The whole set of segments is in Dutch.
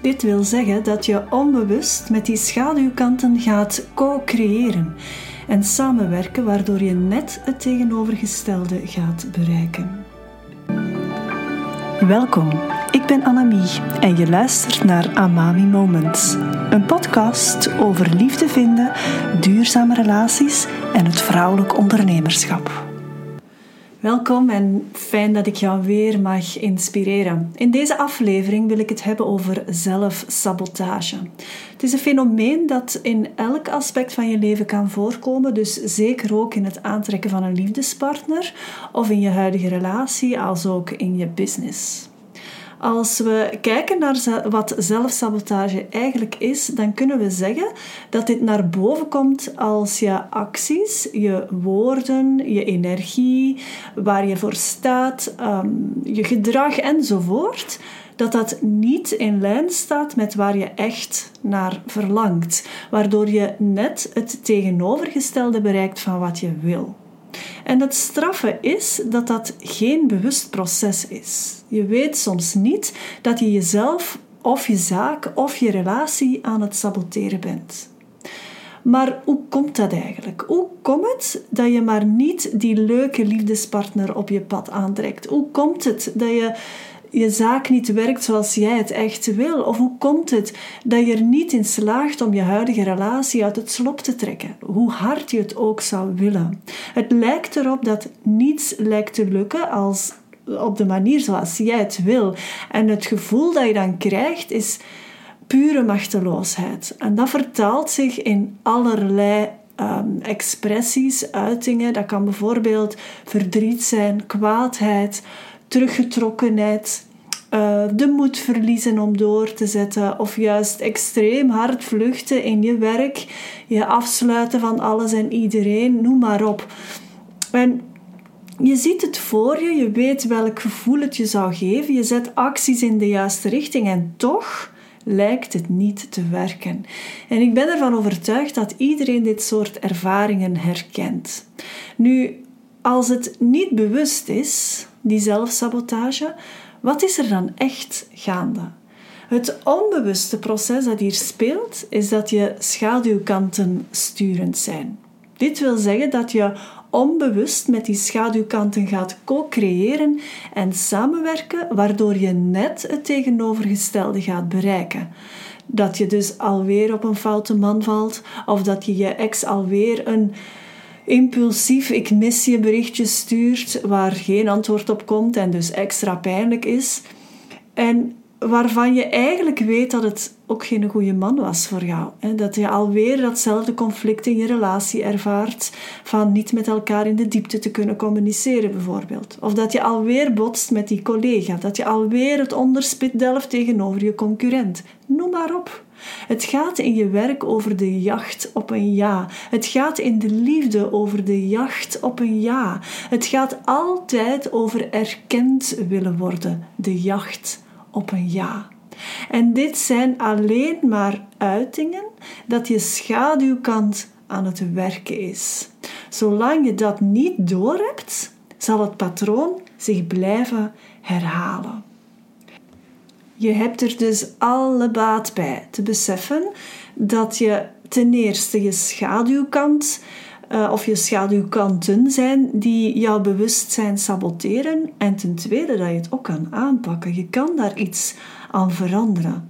Dit wil zeggen dat je onbewust met die schaduwkanten gaat co-creëren en samenwerken, waardoor je net het tegenovergestelde gaat bereiken. Welkom, ik ben Annemie en je luistert naar Amami Moments, een podcast over liefde vinden, duurzame relaties en het vrouwelijk ondernemerschap. Welkom en fijn dat ik jou weer mag inspireren. In deze aflevering wil ik het hebben over zelfsabotage. Het is een fenomeen dat in elk aspect van je leven kan voorkomen, dus zeker ook in het aantrekken van een liefdespartner of in je huidige relatie, als ook in je business. Als we kijken naar wat zelfsabotage eigenlijk is, dan kunnen we zeggen dat dit naar boven komt als je acties, je woorden, je energie, waar je voor staat, ehm, je gedrag enzovoort, dat dat niet in lijn staat met waar je echt naar verlangt, waardoor je net het tegenovergestelde bereikt van wat je wil. En het straffe is dat dat geen bewust proces is. Je weet soms niet dat je jezelf of je zaak of je relatie aan het saboteren bent. Maar hoe komt dat eigenlijk? Hoe komt het dat je maar niet die leuke liefdespartner op je pad aantrekt? Hoe komt het dat je je zaak niet werkt zoals jij het echt wil? Of hoe komt het dat je er niet in slaagt om je huidige relatie uit het slop te trekken, hoe hard je het ook zou willen? Het lijkt erop dat niets lijkt te lukken als op de manier zoals jij het wil. En het gevoel dat je dan krijgt is pure machteloosheid. En dat vertaalt zich in allerlei um, expressies, uitingen. Dat kan bijvoorbeeld verdriet zijn, kwaadheid, teruggetrokkenheid, uh, de moed verliezen om door te zetten, of juist extreem hard vluchten in je werk, je afsluiten van alles en iedereen, noem maar op. En je ziet het voor je, je weet welk gevoel het je zou geven, je zet acties in de juiste richting en toch lijkt het niet te werken. En ik ben ervan overtuigd dat iedereen dit soort ervaringen herkent. Nu, als het niet bewust is, die zelfsabotage, wat is er dan echt gaande? Het onbewuste proces dat hier speelt, is dat je schaduwkanten sturend zijn. Dit wil zeggen dat je onbewust met die schaduwkanten gaat co-creëren en samenwerken, waardoor je net het tegenovergestelde gaat bereiken. Dat je dus alweer op een foute man valt, of dat je je ex alweer een impulsief ik mis je berichtje stuurt waar geen antwoord op komt en dus extra pijnlijk is. En waarvan je eigenlijk weet dat het ook geen goede man was voor jou. Dat je alweer datzelfde conflict in je relatie ervaart van niet met elkaar in de diepte te kunnen communiceren bijvoorbeeld. Of dat je alweer botst met die collega. Dat je alweer het onderspit delft tegenover je concurrent. Noem maar op. Het gaat in je werk over de jacht op een ja. Het gaat in de liefde over de jacht op een ja. Het gaat altijd over erkend willen worden. De jacht op een ja. En dit zijn alleen maar uitingen dat je schaduwkant aan het werken is. Zolang je dat niet doorhebt, zal het patroon zich blijven herhalen. Je hebt er dus alle baat bij te beseffen dat je ten eerste je schaduwkant uh, of je schaduwkanten zijn die jouw bewustzijn saboteren en ten tweede dat je het ook kan aanpakken. Je kan daar iets aan veranderen.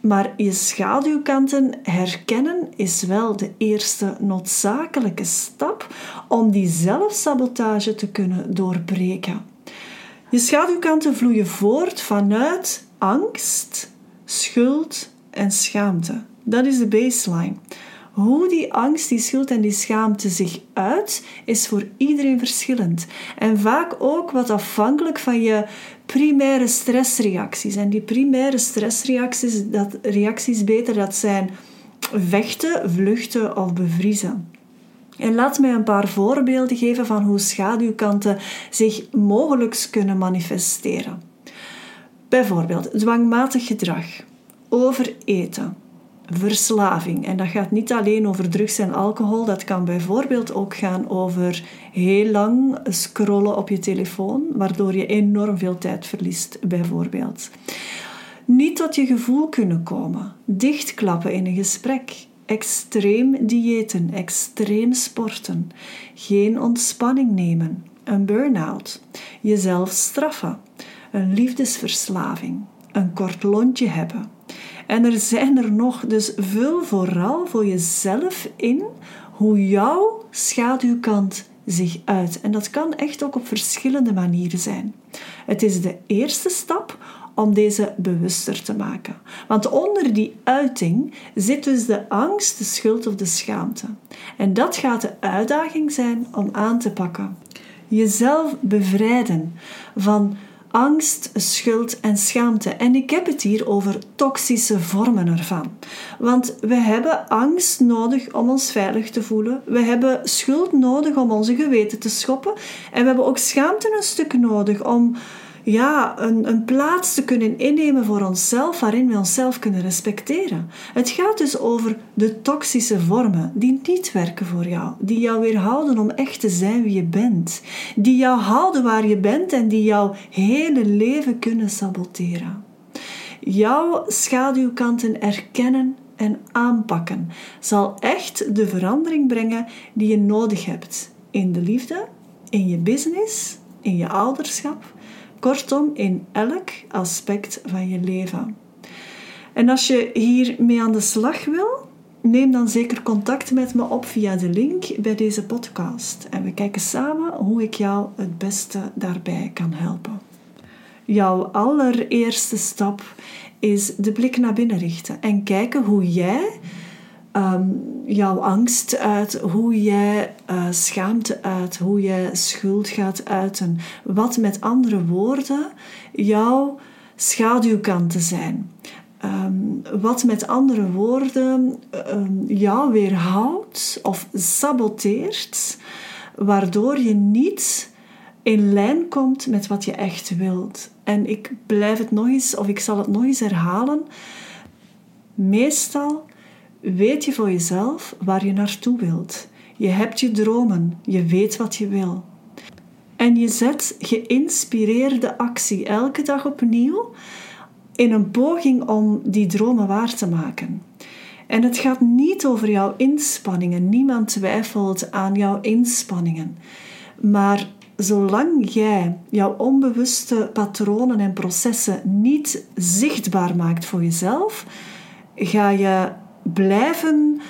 Maar je schaduwkanten herkennen is wel de eerste noodzakelijke stap om die zelfsabotage te kunnen doorbreken. Je schaduwkanten vloeien voort vanuit angst, schuld en schaamte. Dat is de baseline. Hoe die angst, die schuld en die schaamte zich uit, is voor iedereen verschillend. En vaak ook wat afhankelijk van je primaire stressreacties. En die primaire stressreacties, dat, reacties beter, dat zijn vechten, vluchten of bevriezen. En laat mij een paar voorbeelden geven van hoe schaduwkanten zich mogelijk kunnen manifesteren. Bijvoorbeeld dwangmatig gedrag, overeten, verslaving. En dat gaat niet alleen over drugs en alcohol, dat kan bijvoorbeeld ook gaan over heel lang scrollen op je telefoon, waardoor je enorm veel tijd verliest, bijvoorbeeld. Niet tot je gevoel kunnen komen, dichtklappen in een gesprek, extreem diëten, extreem sporten, geen ontspanning nemen, een burn-out, jezelf straffen, een liefdesverslaving, een kort lontje hebben. En er zijn er nog, dus vul vooral voor jezelf in hoe jouw schaduwkant zich uit. En dat kan echt ook op verschillende manieren zijn. Het is de eerste stap om deze bewuster te maken. Want onder die uiting zit dus de angst, de schuld of de schaamte. En dat gaat de uitdaging zijn om aan te pakken. Jezelf bevrijden van angst, schuld en schaamte. En ik heb het hier over toxische vormen ervan. Want we hebben angst nodig om ons veilig te voelen. We hebben schuld nodig om onze geweten te schoppen. En we hebben ook schaamte een stuk nodig om ja, een, een plaats te kunnen innemen voor onszelf, waarin we onszelf kunnen respecteren. Het gaat dus over de toxische vormen die niet werken voor jou, die jou weerhouden om echt te zijn wie je bent, die jou houden waar je bent en die jouw hele leven kunnen saboteren. Jouw schaduwkanten erkennen en aanpakken zal echt de verandering brengen die je nodig hebt in de liefde, in je business, in je ouderschap Kortom, in elk aspect van je leven. En als je hiermee aan de slag wil, neem dan zeker contact met me op via de link bij deze podcast. En we kijken samen hoe ik jou het beste daarbij kan helpen. Jouw allereerste stap is de blik naar binnen richten en kijken hoe jij um, jouw angst uit, hoe jij uh, schaamte uit, hoe jij schuld gaat uiten. Wat met andere woorden jouw schaduwkanten zijn. Um, wat met andere woorden um, jou weerhoudt of saboteert, waardoor je niet in lijn komt met wat je echt wilt. En ik blijf het nog eens, of ik zal het nog eens herhalen. Meestal weet je voor jezelf waar je naartoe wilt. Je hebt je dromen, je weet wat je wil. En je zet geïnspireerde actie elke dag opnieuw in een poging om die dromen waar te maken. En het gaat niet over jouw inspanningen. Niemand twijfelt aan jouw inspanningen. Maar zolang jij jouw onbewuste patronen en processen niet zichtbaar maakt voor jezelf, ga je blijven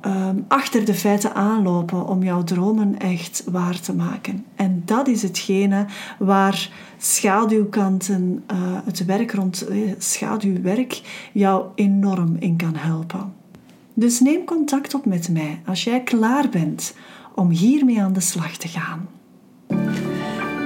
ehm, achter de feiten aanlopen om jouw dromen echt waar te maken. En dat is hetgene waar schaduwkanten, uh, het werk rond uh, schaduwwerk, jou enorm in kan helpen. Dus neem contact op met mij als jij klaar bent om hiermee aan de slag te gaan.